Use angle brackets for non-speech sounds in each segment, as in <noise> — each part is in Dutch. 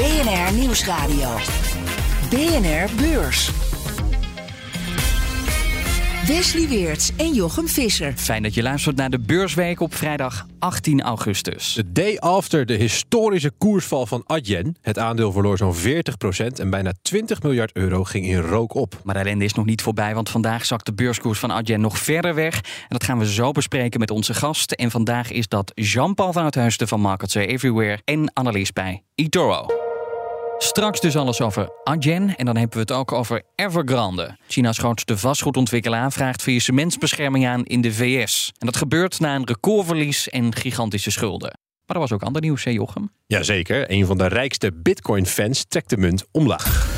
BNR Nieuwsradio. BNR Beurs. Wesley Weerts en Jochem Visser. Fijn dat je luistert naar de Beursweek op vrijdag 18 augustus. The day after de historische koersval van Adyen. Het aandeel verloor zo'n 40% en bijna 20 miljard euro ging in rook op. Maar de ellende is nog niet voorbij, want vandaag zakt de beurskoers van Adyen nog verder weg. En dat gaan we zo bespreken met onze gast. En vandaag is dat Jean-Paul van het Huisten van Markets Everywhere en analist bij eToro. Straks dus alles over Adyen en dan hebben we het ook over Evergrande. China's grootste vastgoedontwikkelaar vraagt faillissementsbescherming aan in de VS. En dat gebeurt na een recordverlies en gigantische schulden. Maar er was ook ander nieuws, hè Jochem? Jazeker, een van de rijkste Bitcoin-fans trekt de munt omlaag.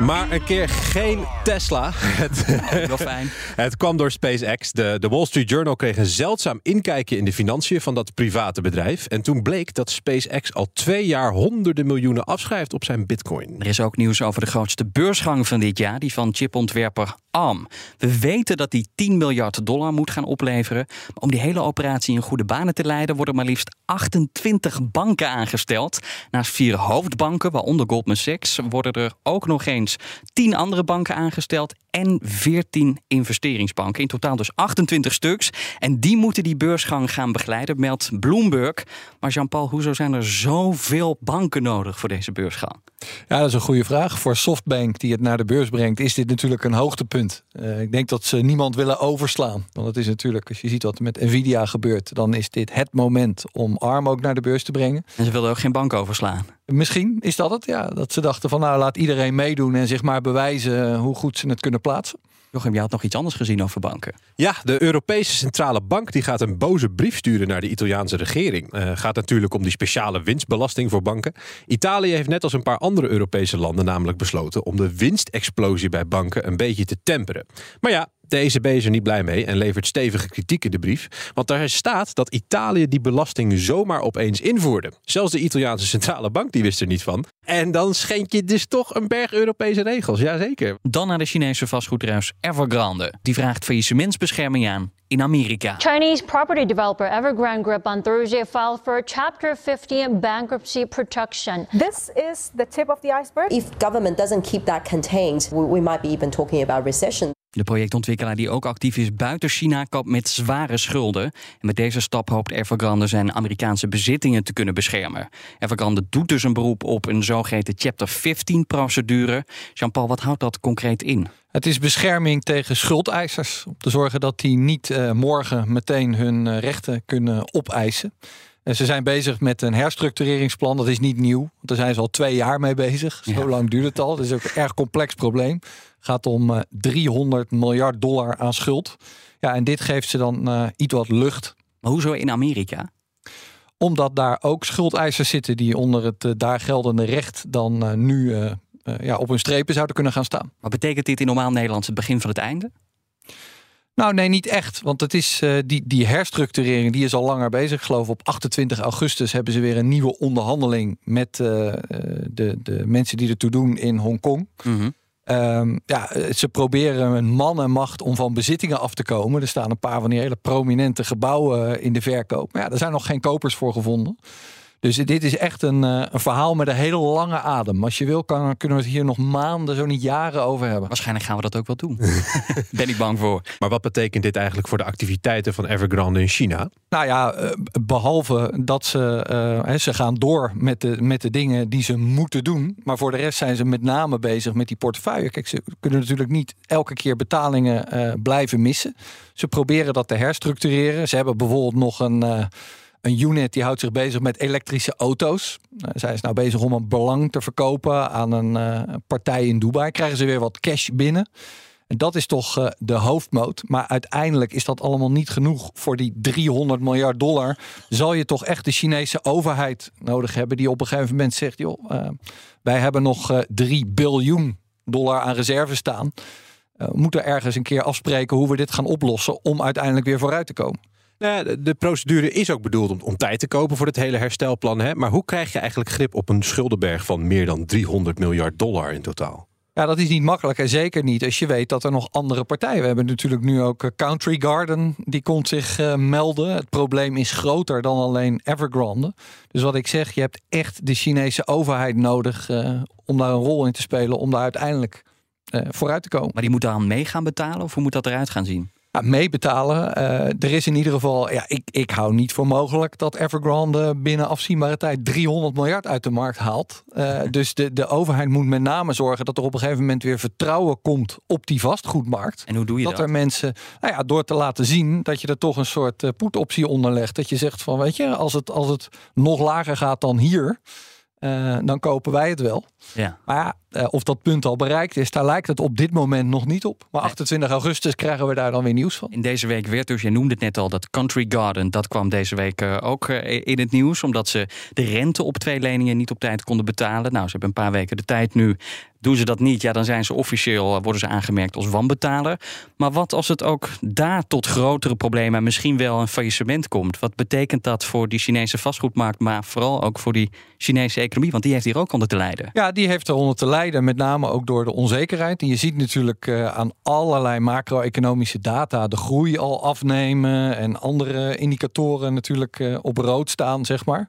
Maar een keer geen Tesla. <laughs> Het, Wel fijn. het kwam door SpaceX. De, de Wall Street Journal kreeg een zeldzaam inkijkje in de financiën van dat private bedrijf. En toen bleek dat SpaceX al twee jaar honderden miljoenen afschrijft op zijn bitcoin. Er is ook nieuws over de grootste beursgang van dit jaar, die van chipontwerper ARM. We weten dat die 10 miljard dollar moet gaan opleveren. Maar om die hele operatie in goede banen te leiden, worden maar liefst 28 banken aangesteld. Naast vier hoofdbanken, waaronder Goldman Sachs, worden er ook nog eens 10 andere banken aangesteld en 14 investeringsbanken. In totaal dus 28 stuks. En die moeten die beursgang gaan begeleiden, meldt Bloomberg. Maar Jean-Paul, hoezo zijn er zoveel banken nodig voor deze beursgang? Ja, dat is een goede vraag. Voor Softbank, die het naar de beurs brengt, is dit natuurlijk een hoogtepunt. Uh, ik denk dat ze niemand willen overslaan. Want het is natuurlijk, als je ziet wat er met Nvidia gebeurt, dan is dit het moment om ARM ook naar de beurs te brengen. En ze wilden ook geen bank overslaan. Misschien is dat het, ja. Dat ze dachten van nou, laat iedereen meedoen en zich maar bewijzen hoe goed ze het kunnen plaatsen. Jochem, je had nog iets anders gezien over banken. Ja, de Europese Centrale Bank die gaat een boze brief sturen naar de Italiaanse regering. Uh, gaat natuurlijk om die speciale winstbelasting voor banken. Italië heeft net als een paar andere Europese landen namelijk besloten om de winstexplosie bij banken een beetje te temperen. Maar ja, de ECB is er niet blij mee en levert stevige kritiek in de brief. Want daar staat dat Italië die belasting zomaar opeens invoerde. Zelfs de Italiaanse centrale bank die wist er niet van. En dan schenk je dus toch een berg Europese regels. Jazeker. Dan naar de Chinese vastgoedruis Evergrande. Die vraagt faillissementsbescherming aan in Amerika. Chinese property developer Evergrande Group on Thursday filed for Chapter 50 bankruptcy protection. This is the tip of the iceberg. If government doesn't keep that contained, we, we might be even talking about recession. De projectontwikkelaar die ook actief is buiten China koopt met zware schulden. En met deze stap hoopt Evergrande zijn Amerikaanse bezittingen te kunnen beschermen. Evergrande doet dus een beroep op een zogeheten Chapter 15-procedure. Jean-Paul, wat houdt dat concreet in? Het is bescherming tegen schuldeisers. Om te zorgen dat die niet uh, morgen meteen hun uh, rechten kunnen opeisen. En ze zijn bezig met een herstructureringsplan. Dat is niet nieuw. Want daar zijn ze al twee jaar mee bezig. Zo ja. lang duurt het al. Dat is ook een erg complex probleem. Gaat om uh, 300 miljard dollar aan schuld. Ja, en dit geeft ze dan uh, iets wat lucht. Maar hoezo in Amerika? Omdat daar ook schuldeisers zitten die onder het uh, daar geldende recht dan uh, nu ja, op hun strepen zouden kunnen gaan staan. Maar betekent dit in normaal Nederlands het begin van het einde? Nou, nee, niet echt. Want het is uh, die, die herstructurering, die is al langer bezig. Ik geloof op 28 augustus hebben ze weer een nieuwe onderhandeling met uh, de, de mensen die ertoe doen in Hongkong. Mm -hmm. um, ja, ze proberen een man en macht om van bezittingen af te komen. Er staan een paar van die hele prominente gebouwen in de verkoop. Maar ja, er zijn nog geen kopers voor gevonden. Dus dit is echt een, uh, een, verhaal met een hele lange adem. Als je wil, kan, kunnen we het hier nog maanden, zo niet jaren over hebben. Waarschijnlijk gaan we dat ook wel doen. <laughs> <laughs> ben ik bang voor. Maar wat betekent dit eigenlijk voor de activiteiten van Evergrande in China? Nou ja, uh, behalve dat ze, uh, ze gaan door met de, met de dingen die ze moeten doen. Maar voor de rest zijn ze met name bezig met die portefeuille. Kijk, ze kunnen natuurlijk niet elke keer betalingen blijven missen. Ze proberen dat te herstructureren. Ze hebben bijvoorbeeld nog een een unit die houdt zich bezig met elektrische auto's. Uh, zij is nou bezig om een belang te verkopen aan een uh, partij in Dubai. Krijgen ze weer wat cash binnen. En dat is toch uh, de hoofdmoot. Maar uiteindelijk is dat allemaal niet genoeg voor die 300 miljard dollar. Zal je toch echt de Chinese overheid nodig hebben die op een gegeven moment zegt: joh, wij hebben nog uh, 3 biljoen dollar aan reserve staan. we moeten ergens een keer afspreken hoe we dit gaan oplossen om uiteindelijk weer vooruit te komen. Nou ja, de procedure is ook bedoeld om, om, tijd te kopen voor het hele herstelplan. Hè? Maar hoe krijg je eigenlijk grip op een schuldenberg van meer dan 300 miljard dollar in totaal? Ja, dat is niet makkelijk. En zeker niet als je weet dat er nog andere partijen. We hebben natuurlijk nu ook eh, Country Garden. Die komt zich uh, melden. Het probleem is groter dan alleen Evergrande. Dus wat ik zeg, je hebt echt de Chinese overheid nodig uh, om daar een rol in te spelen. Om daar uiteindelijk vooruit te komen. Maar die moet dan mee gaan betalen of hoe moet dat eruit gaan zien? Ja, meebetalen. Uh, er is in ieder geval, ja, ik, ik hou niet voor mogelijk dat Evergrande binnen afzienbare tijd 300 miljard uit de markt haalt. Uh, <laughs> dus de, de overheid moet met name zorgen dat er op een gegeven moment weer vertrouwen komt op die vastgoedmarkt. En hoe doe je dat? Dat er mensen, nou ja, door te laten zien dat je er toch een soort uh, poetoptie onder legt. Dat je zegt van, weet je, als het, als het nog lager gaat dan hier. Uh, dan kopen wij het wel. Ja. Maar ja, uh, of dat punt al bereikt is, daar lijkt het op dit moment nog niet op. Maar 28 augustus krijgen we daar dan weer nieuws van. In deze week werd dus, je noemde het net al, dat Country Garden. Dat kwam deze week uh, ook in het nieuws. Omdat ze de rente op twee leningen niet op tijd konden betalen. Nou, ze hebben een paar weken de tijd nu doen ze dat niet, ja, dan zijn ze officieel, worden ze aangemerkt als wanbetaler. Maar wat als het ook daar tot grotere problemen en misschien wel een faillissement komt? Wat betekent dat voor die Chinese vastgoedmarkt, maar vooral ook voor die Chinese economie? Want die heeft hier ook onder te lijden. Ja, die heeft eronder te lijden, met name ook door de onzekerheid. En je ziet natuurlijk uh, aan allerlei macro-economische data de groei al afnemen en andere indicatoren natuurlijk uh, op rood staan, zeg maar.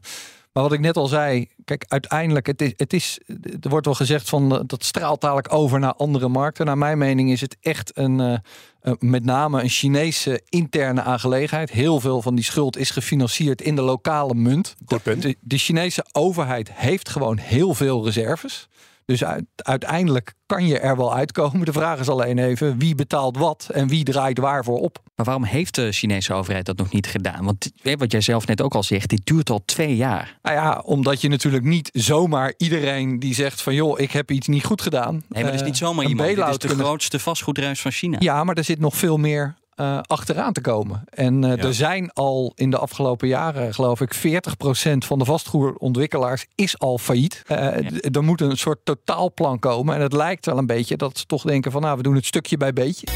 Maar wat ik net al zei, kijk, uiteindelijk, het is, het is, er wordt wel gezegd van eh, dat straalt dadelijk over naar andere markten. Naar mijn mening is het echt een, uh, met name een Chinese interne aangelegenheid. Heel veel van die schuld is gefinancierd in de lokale munt. De, de Chinese overheid heeft gewoon heel veel reserves. Dus uiteindelijk kan je er wel uitkomen. De vraag is alleen even wie betaalt wat en wie draait waarvoor op. Maar waarom heeft de Chinese overheid dat nog niet gedaan? Want wat jij zelf net ook al zegt, dit duurt al twee jaar. Nou ja, omdat je natuurlijk niet zomaar iedereen die zegt van joh, ik heb iets niet goed gedaan. Nee, maar dat is niet zomaar uh, iemand. Dit is de kunnen... grootste vastgoedruis van China. Ja, maar er zit nog veel meer uh, achteraan te komen. En uh, ja. er zijn al in de afgelopen jaren, geloof ik, 40% van de vastgoedontwikkelaars is al failliet. Uh, ja. Er moet een soort totaalplan komen. En het lijkt wel een beetje dat ze toch denken van nou, we doen het stukje bij beetje.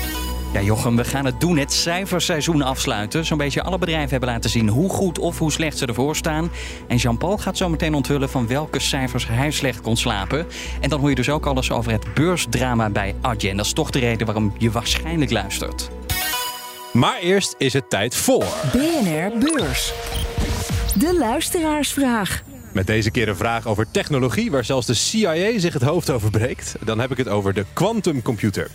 Ja, Jochem, we gaan het doen. Het cijferseizoen afsluiten. Zo'n beetje alle bedrijven hebben laten zien hoe goed of hoe slecht ze ervoor staan. En Jean-Paul gaat zo meteen onthullen van welke cijfers hij slecht kon slapen. En dan hoor je dus ook alles over het beursdrama bij Adyen. Dat is toch de reden waarom je waarschijnlijk luistert. Maar eerst is het tijd voor. BNR Beurs. De luisteraarsvraag. Met deze keer een vraag over technologie, waar zelfs de CIA zich het hoofd over breekt. Dan heb ik het over de quantumcomputer.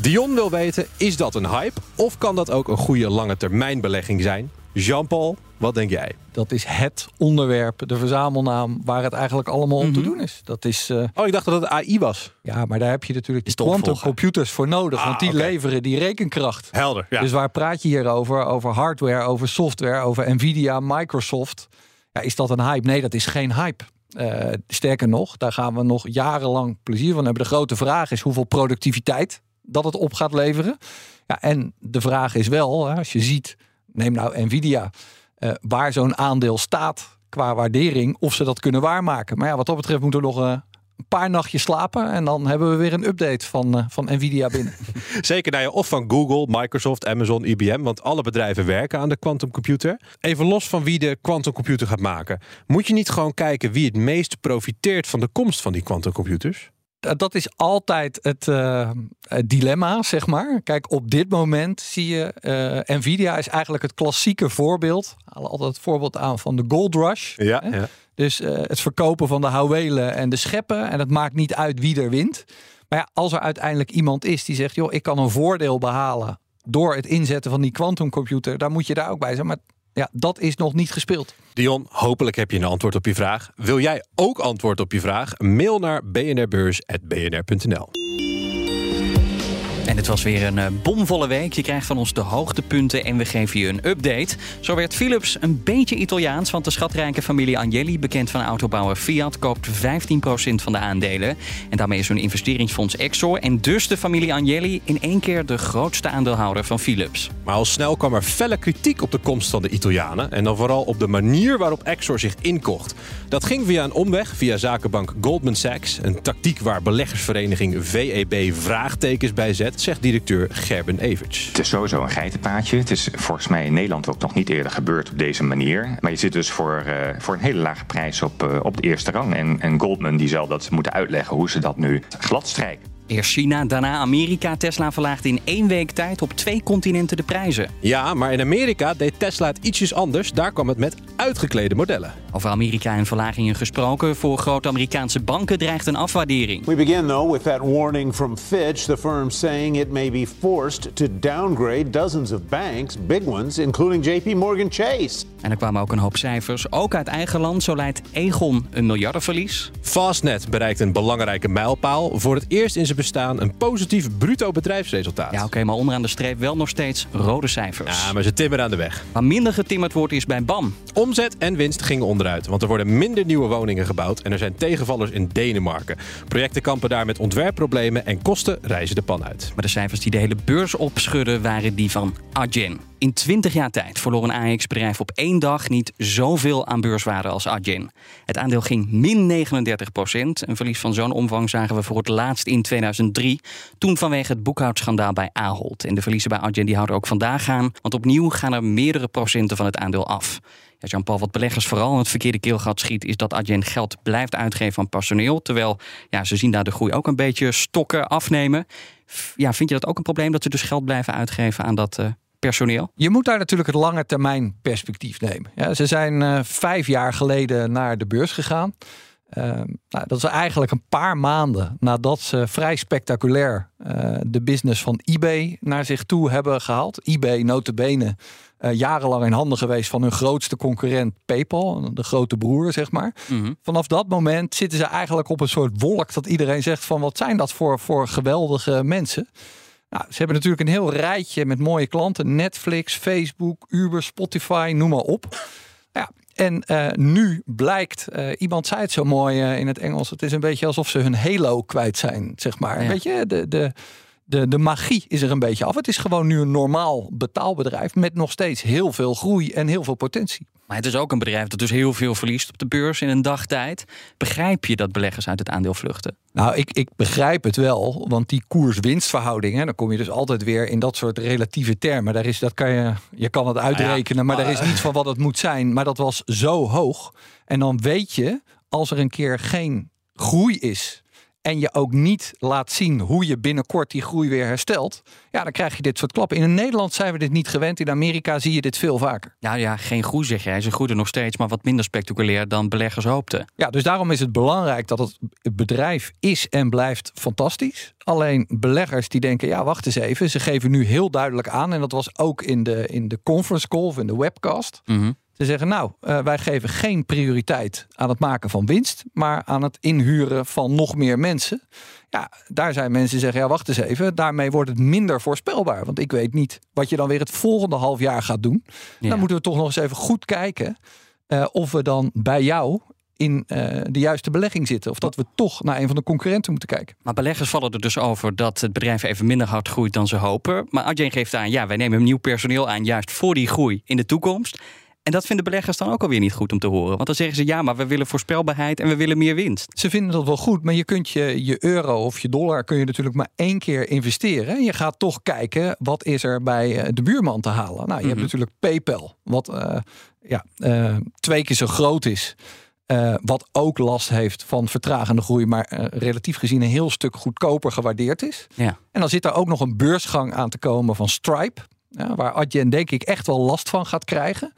Dion wil weten, is dat een hype of kan dat ook een goede lange termijn belegging zijn? Jean-Paul, wat denk jij? Dat is het onderwerp, de verzamelnaam, waar het eigenlijk allemaal om mm -hmm. te doen is. Dat is uh... Oh, ik dacht dat het AI was. Ja, maar daar heb je natuurlijk de quantumcomputers voor nodig. Ah, want die okay. leveren die rekenkracht. Helder, ja. Dus waar praat je hier over? Over hardware, over software, over Nvidia, Microsoft. Ja, is dat een hype? Nee, dat is geen hype. Uh, sterker nog, daar gaan we nog jarenlang plezier van hebben. De grote vraag is hoeveel productiviteit dat het op gaat leveren. Ja, en de vraag is wel, als je ziet, neem nou Nvidia, uh, waar zo'n aandeel staat qua waardering, of ze dat kunnen waarmaken. Maar ja, wat dat betreft moeten we nog uh, een paar nachtjes slapen en dan hebben we weer een update van, uh, van Nvidia binnen. <laughs> Zeker, nou ja, of van Google, Microsoft, Amazon, IBM, want alle bedrijven werken aan de quantumcomputer. Even los van wie de quantumcomputer gaat maken, moet je niet gewoon kijken wie het meest profiteert van de komst van die quantumcomputers? Dat is altijd het, uh, het, dilemma, zeg maar. Kijk, op dit moment zie je, uh, Nvidia is eigenlijk het klassieke voorbeeld. We halen altijd het voorbeeld aan van de gold rush. Ja, ja. Dus uh, het verkopen van de houwelen en de scheppen. En het maakt niet uit wie er wint. Maar ja, als er uiteindelijk iemand is die zegt, joh, ik kan een voordeel behalen door het inzetten van die quantumcomputer, dan moet je daar ook bij zijn. Maar ja, dat is nog niet gespeeld. Dion, hopelijk heb je een antwoord op je vraag. Wil jij ook antwoord op je vraag? Mail naar bnrbeurs.bnr.nl. En het was weer een uh, bomvolle week. Je krijgt van ons de hoogtepunten en we geven je een update. Zo werd Philips een beetje Italiaans, want de schatrijke familie Agnelli, bekend van autobouwer Fiat, koopt 15% van de aandelen. En daarmee is hun investeringsfonds Exor en dus de familie Agnelli in één keer de grootste aandeelhouder van Philips. Maar al snel kwam er felle kritiek op de komst van de Italianen en dan vooral op de manier waarop Exor zich inkocht. Dat ging via een omweg, via zakenbank Goldman Sachs, een tactiek waar beleggersvereniging VEB vraagtekens bij zet zegt directeur Gerben Everts. Het is sowieso een geitenpaadje. Het is volgens mij in Nederland ook nog niet eerder gebeurd op deze manier. Maar je zit dus voor, uh, voor een hele lage prijs op, uh, op de eerste rang. En, en Goldman die zal dat moeten uitleggen hoe ze dat nu gladstrijken. Eerst China, daarna Amerika. Tesla verlaagde in één week tijd op twee continenten de prijzen. Ja, maar in Amerika deed Tesla het ietsjes anders. Daar kwam het met uitgeklede modellen. Over Amerika en verlagingen gesproken. Voor grote Amerikaanse banken dreigt een afwaardering. We begin though with that warning from Fitch. The firm saying it may be forced to downgrade dozens of banks, big ones, including JP Morgan Chase. En er kwamen ook een hoop cijfers, ook uit eigen land. Zo leidt Egon een miljardenverlies. Fastnet bereikt een belangrijke mijlpaal. Voor het eerst in zijn bestaan een positief bruto bedrijfsresultaat. Ja, oké, maar onderaan de streep wel nog steeds rode cijfers. Ja, maar ze timmeren aan de weg. Waar minder getimmerd wordt is bij BAM. Omzet en winst gingen onderuit, want er worden minder nieuwe woningen gebouwd en er zijn tegenvallers in Denemarken. Projecten kampen daar met ontwerpproblemen en kosten reizen de pan uit. Maar de cijfers die de hele beurs opschudden waren die van Adyen. In 20 jaar tijd verloor een AX-bedrijf op één dag niet zoveel aan beurswaarde als Adyen. Het aandeel ging min 39 procent. Een verlies van zo'n omvang zagen we voor het laatst in 2003. Toen vanwege het boekhoudschandaal bij Ahold. En de verliezen bij Adyen die houden ook vandaag aan. Want opnieuw gaan er meerdere procenten van het aandeel af. Ja, Jean-Paul, wat beleggers vooral in het verkeerde keelgat schiet... is dat Adyen geld blijft uitgeven aan personeel. Terwijl ja, ze zien daar de groei ook een beetje stokken afnemen. Ja, vind je dat ook een probleem dat ze dus geld blijven uitgeven aan dat... Uh, personeel? Je moet daar natuurlijk het lange termijn perspectief nemen. Ja, ze zijn uh, vijf jaar geleden naar de beurs gegaan. Uh, nou, dat is eigenlijk een paar maanden nadat ze vrij spectaculair uh, de business van eBay naar zich toe hebben gehaald. eBay, notabene, uh, jarenlang in handen geweest van hun grootste concurrent PayPal, de grote broer, zeg maar. Mm -hmm. Vanaf dat moment zitten ze eigenlijk op een soort wolk dat iedereen zegt van wat zijn dat voor, voor geweldige mensen. Nou, ze hebben natuurlijk een heel rijtje met mooie klanten. Netflix, Facebook, Uber, Spotify, noem maar op. Ja, en uh, nu blijkt, uh, iemand zei het zo mooi uh, in het Engels, het is een beetje alsof ze hun halo kwijt zijn, zeg maar. Ja. Weet je, de, de, de, de magie is er een beetje af. Het is gewoon nu een normaal betaalbedrijf met nog steeds heel veel groei en heel veel potentie. Maar het is ook een bedrijf dat dus heel veel verliest op de beurs in een dagtijd. Begrijp je dat beleggers uit het aandeel vluchten? Nou, ik, ik begrijp het wel, want die koers-winstverhouding, dan kom je dus altijd weer in dat soort relatieve termen. Daar is, dat kan je, je kan het uitrekenen, maar, maar daar is niet van wat het moet zijn. Maar dat was zo hoog. En dan weet je, als er een keer geen groei is en je ook niet laat zien hoe je binnenkort die groei weer herstelt, ja, dan krijg je dit soort klappen. In Nederland zijn we dit niet gewend. In Amerika zie je dit veel vaker. Nou ja, geen groei zeg jij. Ze groeien nog steeds, maar wat minder spectaculair dan beleggers hoopten. Ja, dus daarom is het belangrijk dat het bedrijf is en blijft fantastisch. Alleen beleggers die denken, ja, wacht eens even. Ze geven nu heel duidelijk aan, en dat was ook in de, in de conference call of in de webcast. Mm -hmm. Ze zeggen, nou, uh, wij geven geen prioriteit aan het maken van winst, maar aan het inhuren van nog meer mensen. Ja, daar zijn mensen die zeggen, ja, wacht eens even, daarmee wordt het minder voorspelbaar. Want ik weet niet wat je dan weer het volgende half jaar gaat doen. Ja. Dan moeten we toch nog eens even goed kijken uh, of we dan bij jou in uh, de juiste belegging zitten. Of dat we toch naar een van de concurrenten moeten kijken. Maar beleggers vallen er dus over dat het bedrijf even minder hard groeit dan ze hopen. Maar Adyen geeft aan, ja, wij nemen nieuw personeel aan juist voor die groei in de toekomst. En dat vinden beleggers dan ook alweer niet goed om te horen. Want dan zeggen ze ja, maar we willen voorspelbaarheid en we willen meer winst. Ze vinden dat wel goed, maar je kunt je, je euro of je dollar kun je natuurlijk maar één keer investeren. En je gaat toch kijken wat is er bij de buurman te halen. Nou, je hebt natuurlijk PayPal, wat uh, ja, uh, twee keer zo groot is. Uh, wat ook last heeft van vertragende groei, maar relatief gezien een heel stuk goedkoper gewaardeerd is. Ja. En dan zit daar ook nog een beursgang aan te komen van Stripe. Ja, waar Adyen denk ik echt wel last van gaat krijgen.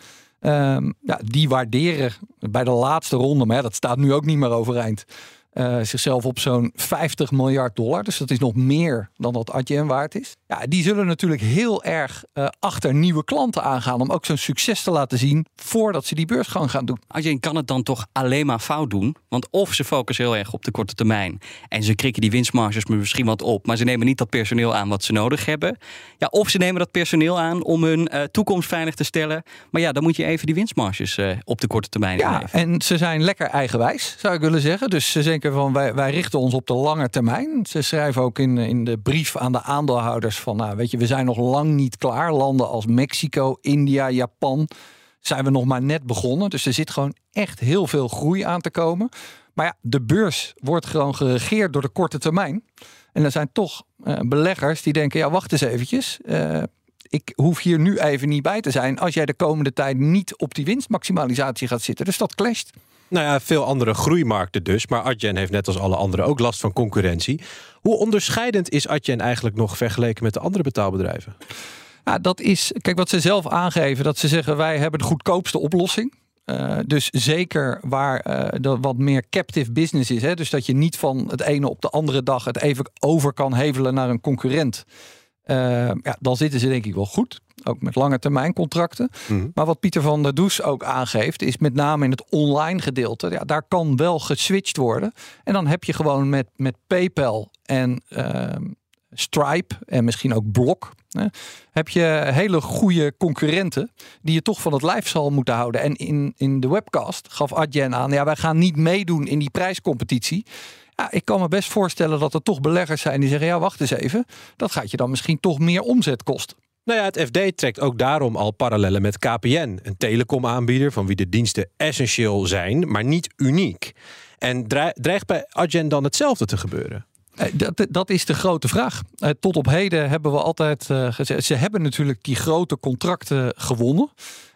Um, ja, die waarderen bij de laatste ronde, maar dat staat nu ook niet meer overeind. Eh, zichzelf op zo'n 50 miljard dollar. Dus dat is nog meer dan dat Adyen waard is. Ja, die zullen natuurlijk heel erg uh, achter nieuwe klanten aangaan. Om ook zo'n succes te laten zien voordat ze die beursgang gaan doen. Adyen kan het dan toch alleen maar fout doen. Want of ze focussen heel erg op de korte termijn. En ze krikken die winstmarges misschien wat op. Maar ze nemen niet dat personeel aan wat ze nodig hebben. Ja, of ze nemen dat personeel aan om hun uh, toekomst veilig te stellen. Maar ja, dan moet je even die winstmarges op de korte termijn ja, En ze zijn lekker eigenwijs, zou ik willen zeggen. Dus ze van wij, wij richten ons op de lange termijn. Ze schrijven ook in, in de brief aan de aandeelhouders van nou, weet je, we zijn nog lang niet klaar. Landen als Mexico, India, Japan zijn we nog maar net begonnen. Dus er zit gewoon echt heel veel groei aan te komen. Maar ja, de beurs wordt gewoon geregeerd door de korte termijn. En er zijn toch uh, beleggers die denken, ja wacht eens eventjes. Uh, ik hoef hier nu even niet bij te zijn als jij de komende tijd niet op die winstmaximalisatie gaat zitten. Dus dat clasht. Nou ja, veel andere groeimarkten dus. Maar Adyen heeft net als alle anderen ook last van concurrentie. Hoe onderscheidend is Adyen eigenlijk nog vergeleken met de andere betaalbedrijven? Ja, dat is, kijk wat ze zelf aangeven, dat ze zeggen wij hebben de goedkoopste oplossing. Uh, dus zeker waar uh, dat wat meer captive business is. Hè? Dus dat je niet van het ene op de andere dag het even over kan hevelen naar een concurrent. Uh, ja, dan zitten ze denk ik wel goed. Ook met lange termijn contracten. Mm. Maar wat Pieter van der Does ook aangeeft, is met name in het online gedeelte. Ja, daar kan wel geswitcht worden. En dan heb je gewoon met, met PayPal en uh, Stripe en misschien ook Block. Hè, heb je hele goede concurrenten die je toch van het lijf zal moeten houden. En in, in de webcast gaf Adyen aan, ja, wij gaan niet meedoen in die prijscompetitie. Ja, ik kan me best voorstellen dat er toch beleggers zijn die zeggen: ja, wacht eens even, dat gaat je dan misschien toch meer omzet kosten. Nou ja, het FD trekt ook daarom al parallellen met KPN, een telecomaanbieder van wie de diensten essentieel zijn, maar niet uniek. En dreigt bij Adyen dan hetzelfde te gebeuren? Dat, dat is de grote vraag. Eh, tot op heden hebben we altijd uh, gezegd. Ze hebben natuurlijk die grote contracten gewonnen.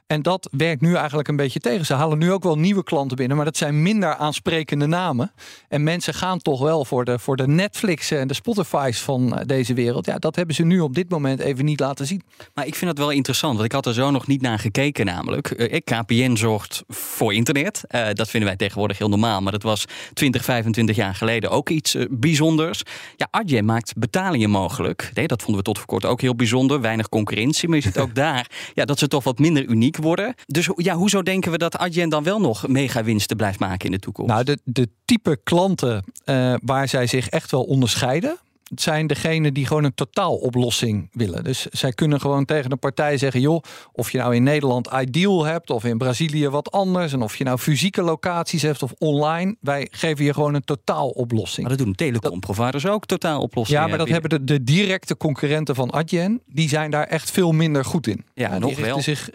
En dat werkt nu eigenlijk een beetje tegen. Ze halen nu ook wel nieuwe klanten binnen, maar dat zijn minder aansprekende namen. En mensen gaan toch wel voor de, voor de Netflix en de Spotify's van eh, deze wereld. Ja, dat hebben ze nu op dit moment even niet laten zien. Maar ik vind dat wel interessant, want ik had er zo nog niet naar gekeken namelijk. Uh, KPN zorgt voor internet. Uh, dat vinden wij tegenwoordig heel normaal, maar dat was 20, 25 jaar geleden ook iets uh, bijzonders. Ja, Adyen maakt betalingen mogelijk. Nee, dat vonden we tot voor kort ook heel bijzonder. Weinig concurrentie, maar je ziet ook <laughs> daar ja, dat ze toch wat minder uniek worden. Dus ja, hoezo denken we dat Adyen dan wel nog mega winsten blijft maken in de toekomst? Nou, de, de type klanten uh, waar zij zich echt wel onderscheiden, het zijn degenen die gewoon een totaaloplossing willen. Dus zij kunnen gewoon tegen een partij zeggen: joh, of je nou in Nederland Ideal hebt of in Brazilië wat anders. En of je nou fysieke locaties hebt of online. Wij geven je gewoon een totaaloplossing. Maar dat doen telecomproviders ook, totaaloplossingen. Ja, maar dat hebben de, de directe concurrenten van Adyen, die zijn daar echt veel minder goed in. Ja, en nog wel. Zich,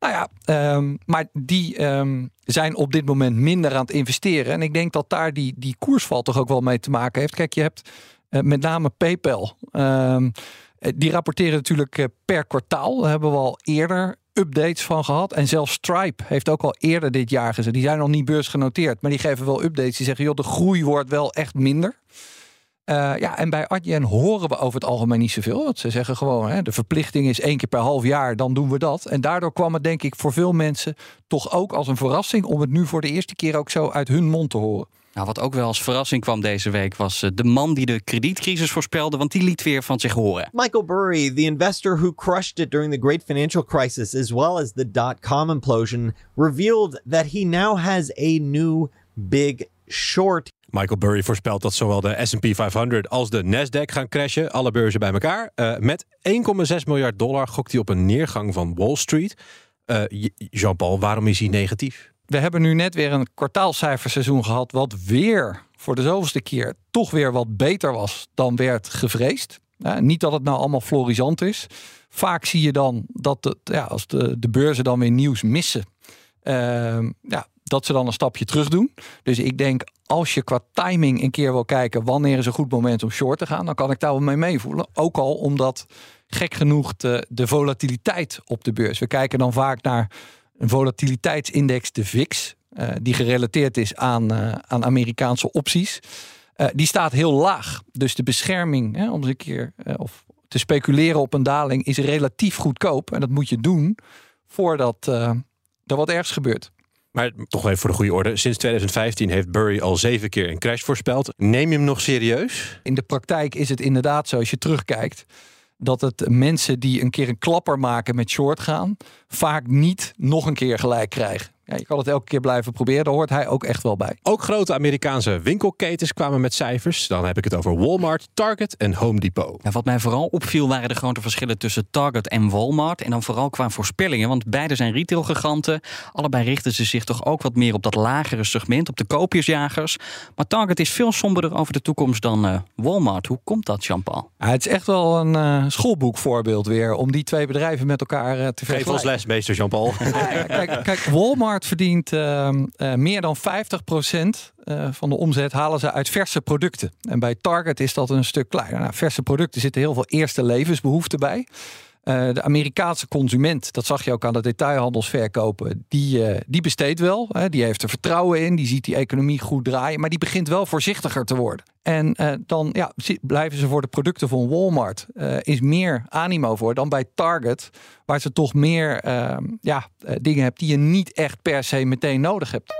nou ja, um, maar die um, zijn op dit moment minder aan het investeren. En ik denk dat daar die, die koersval toch ook wel mee te maken heeft. Kijk, je hebt uh, met name PayPal. Um, die rapporteren natuurlijk uh, per kwartaal. Daar hebben we al eerder updates van gehad. En zelfs Stripe heeft ook al eerder dit jaar gezegd. Die zijn nog niet beursgenoteerd, maar die geven wel updates. Die zeggen, joh, de groei wordt wel echt minder. Uh, ja, en bij Adyen horen we over het algemeen niet zoveel. Want ze zeggen gewoon, hè, de verplichting is één keer per half jaar, dan doen we dat. En daardoor kwam het denk ik voor veel mensen toch ook als een verrassing... om het nu voor de eerste keer ook zo uit hun mond te horen. Nou, wat ook wel als verrassing kwam deze week was uh, de man die de kredietcrisis voorspelde, want die liet weer van zich horen. Michael Burry, the investor who crushed it during the great financial crisis as well as the dot-com implosion, revealed that he now has a new big short. Michael Burry voorspelt dat zowel de S&P 500 als de Nasdaq gaan crashen, alle beurzen bij elkaar. Uh, met 1,6 miljard dollar gokt hij op een neergang van Wall Street. Uh, Jean-Paul, waarom is hij negatief? We hebben nu net weer een kwartaalcijferseizoen gehad, wat weer voor de zoveelste keer toch weer wat beter was dan werd gevreesd. Uh, niet dat het nou allemaal florisant is. Vaak zie je dan dat het, ja, als de, de beurzen dan weer nieuws missen, ja, dat ze dan een stapje terug doen. Dus ik denk, als je qua timing een keer wil kijken wanneer is een goed moment om short te gaan, dan kan ik daar wel mee meevoelen. Ook al omdat gek genoeg de, de volatiliteit op de beurs. We kijken dan vaak naar een volatiliteitsindex, de VIX, uh, die gerelateerd is aan, uh, aan Amerikaanse opties. Uh, die staat heel laag. Dus de bescherming hè, om eens een keer of te speculeren op een daling is relatief goedkoop. En dat moet je doen voordat er wat ergs gebeurt. Maar toch even voor de goede orde. Sinds 2015 heeft Burry al zeven keer een crash voorspeld. Neem je hem nog serieus? In de praktijk is het inderdaad zo, als je terugkijkt, dat het mensen die een keer een klapper maken met short gaan, vaak niet nog een keer gelijk krijgen. Ja, je kan het elke keer blijven proberen, daar hoort hij ook echt wel bij. Ook grote Amerikaanse winkelketens kwamen met cijfers. Dan heb ik het over Walmart, Target en Home Depot. Ja, wat mij vooral opviel waren de grote verschillen tussen Target en Walmart. En dan vooral qua voorspellingen, want beide zijn retailgiganten. Allebei richten ze zich toch ook wat meer op dat lagere segment, op de koopjesjagers. Maar Target is veel somberder over de toekomst dan uh, Walmart. Hoe komt dat, Jean-Paul? Ja, het is echt wel een uh, schoolboekvoorbeeld weer om die twee bedrijven met elkaar uh, te vergelijken. Geef ons les, meester Jean-Paul. kijk, kijk, Walmart verdient uh, uh, meer dan 50% uh, van de omzet halen ze uit verse producten. En bij Target is dat een stuk kleiner. Nou, verse producten zitten heel veel eerste levensbehoeften bij. Uh, de Amerikaanse consument, dat zag je ook aan de detailhandelsverkopen, die, uh, die besteedt wel. Hè, die heeft er vertrouwen in, die ziet die economie goed draaien, maar die begint wel voorzichtiger te worden. En uh, dan ja, blijven ze voor de producten van Walmart, is meer animo voor dan bij Target, waar ze toch meer ehm, ja, dingen hebt die je niet echt per se meteen nodig hebt.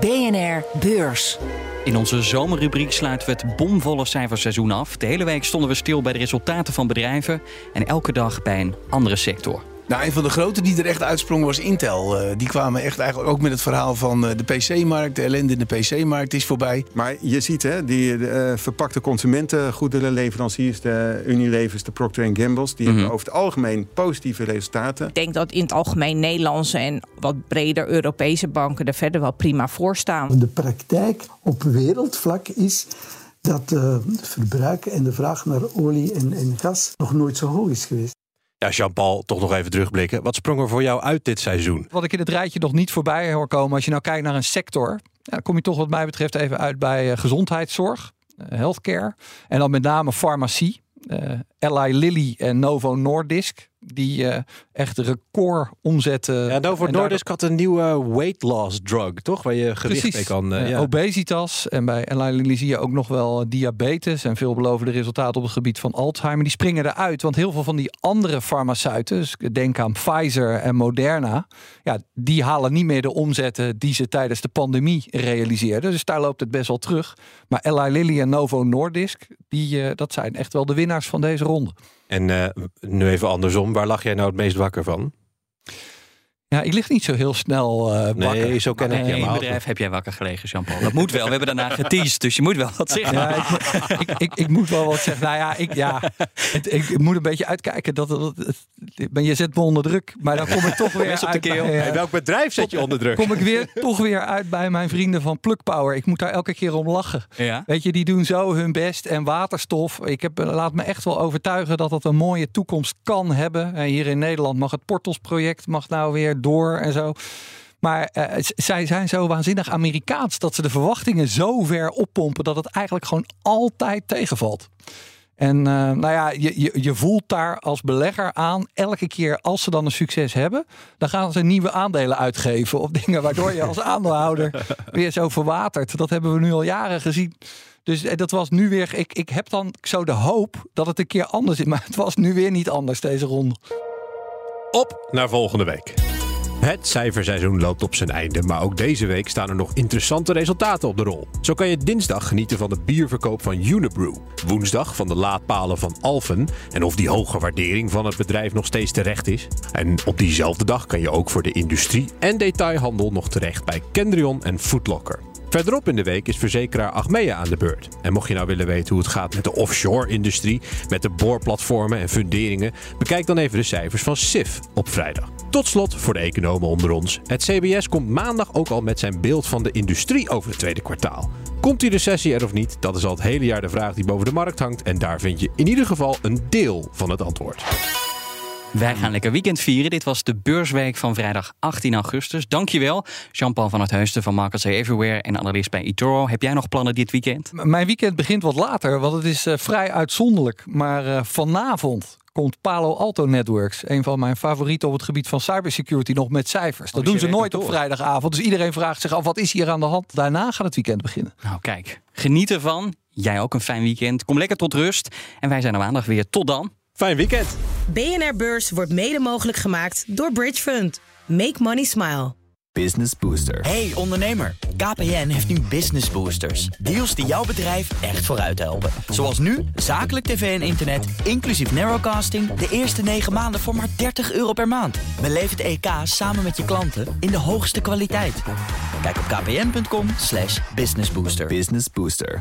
BNR Beurs. In onze zomerrubriek sluiten we het bomvolle cijferseizoen af. De hele week stonden we stil bij de resultaten van bedrijven en elke dag bij een andere sector. Nou, een van de grote die er echt uitsprong was Intel. Uh, die kwamen echt eigenlijk ook met het verhaal van uh, de PC-markt. De ellende in de PC-markt is voorbij. Maar je ziet, hè, die uh, verpakte consumentengoederenleveranciers, de Unilevers, de Procter Gamble's, die mm -hmm. hebben over het algemeen positieve resultaten. Ik denk dat in het algemeen Nederlandse en wat breder Europese banken er verder wel prima voor staan. De praktijk op wereldvlak is dat het verbruik en de vraag naar olie en, en gas nog nooit zo hoog is geweest. Ja, Jean-Paul, toch nog even terugblikken. Wat sprong er voor jou uit dit seizoen? Wat ik in het rijtje nog niet voorbij hoor komen, als je nou kijkt naar een sector, ja, dan kom je toch wat mij betreft even uit bij uh, gezondheidszorg, uh, healthcare en dan met name farmacie. Uh, Eli Lilly en Novo Nordisk, die uh, echt record omzetten. Ja, Novo Nordisk had een nieuwe weight loss drug, toch? Waar je gewicht Precies. mee kan... Uh, ja. Obesitas en bij Eli Lilly zie je ook nog wel diabetes en veelbelovende resultaten op het gebied van Alzheimer. Die springen eruit, want heel veel van die andere farmaceuten, dus denk aan Pfizer en Moderna, ja, die halen niet meer de omzetten die ze tijdens de pandemie realiseerden. Dus daar loopt het best wel terug. Maar Eli Lilly en Novo Nordisk, die, uh, dat zijn echt wel de winnaars van deze ronde. En uh, nu even andersom, waar lag jij nou het meest wakker van? Ja, ik lig niet zo heel snel uh, wakker. Nee, zo ken ik je. In het bedrijf heb jij wakker gelegen, Jean-Paul. Dat moet wel. We hebben daarna geteased, dus je moet wel wat zeggen. Ja, ik, ik, ik, ik, moet wel wat zeggen. Nou ja, ik, ja het, ik moet een beetje uitkijken. Dat, dat, dat, je zet me onder druk, maar dan kom ik toch weer op de keel. Bij, uh, welk bedrijf zet je onder druk? Kom ik weer, toch weer uit bij mijn vrienden van Plug Power. Ik moet daar elke keer om lachen. Ja? Weet je, die doen zo hun best. En waterstof, ik heb, laat me echt wel overtuigen dat dat een mooie toekomst kan hebben. En hier in Nederland mag het Portals-project mag nou weer door en zo. Maar uh, zij zijn zo waanzinnig Amerikaans dat ze de verwachtingen zo ver oppompen dat het eigenlijk gewoon altijd tegenvalt. En uh, nou ja, je, je, je voelt daar als belegger aan, elke keer als ze dan een succes hebben, dan gaan ze nieuwe aandelen uitgeven of dingen waardoor je als aandeelhouder weer zo verwatert. Dat hebben we nu al jaren gezien. Dus dat was nu weer, ik, ik heb dan zo de hoop dat het een keer anders is, <laughs> maar het was nu weer niet anders deze ronde. Op naar volgende week. Het cijferseizoen loopt op zijn einde, maar ook deze week staan er nog interessante resultaten op de rol. Zo kan je dinsdag genieten van de bierverkoop van Unibrew, woensdag van de laadpalen van Alphen en of die hoge waardering van het bedrijf nog steeds terecht is. En op diezelfde dag kan je ook voor de industrie en detailhandel nog terecht bij Kendrion en Footlocker. Verderop in de week is verzekeraar Achmea aan de beurt. En mocht je nou willen weten hoe het gaat met de offshore-industrie, met de boorplatformen en funderingen, bekijk dan even de cijfers van SIF op vrijdag. Tot slot voor de economen onder ons. Het CBS komt maandag ook al met zijn beeld van de industrie over het tweede kwartaal. Komt die recessie er of niet? Dat is al het hele jaar de vraag die boven de markt hangt. En daar vind je in ieder geval een deel van het antwoord. Wij gaan lekker weekend vieren. Dit was de beursweek van vrijdag 18 augustus. Dankjewel, Jean-Paul van het Heusten van Markets Everywhere en analist bij eToro. Heb jij nog plannen dit weekend? Mijn weekend begint wat later, want het is uh, vrij uitzonderlijk. Maar uh, vanavond komt Palo Alto Networks, een van mijn favorieten op het gebied van cybersecurity, nog met cijfers. Dat Oh, doen ze nooit op vrijdagavond. Dus iedereen vraagt zich af, wat is hier aan de hand? Daarna gaat het weekend beginnen. Nou, kijk, geniet ervan. Jij ook een fijn weekend. Kom lekker tot rust. En wij zijn er maandag weer. Tot dan. Fijn weekend. BNR Beurs wordt mede mogelijk gemaakt door Bridge Fund. Make money smile. Business Booster. Hey ondernemer, KPN heeft nu Business Boosters. Deals die jouw bedrijf echt vooruit helpen. Zoals nu, zakelijk tv en internet, inclusief narrowcasting... de eerste 9 maanden voor maar 30 euro per maand. Beleef het EK samen met je klanten in de hoogste kwaliteit. Kijk op kpn.com businessbooster. Business Booster.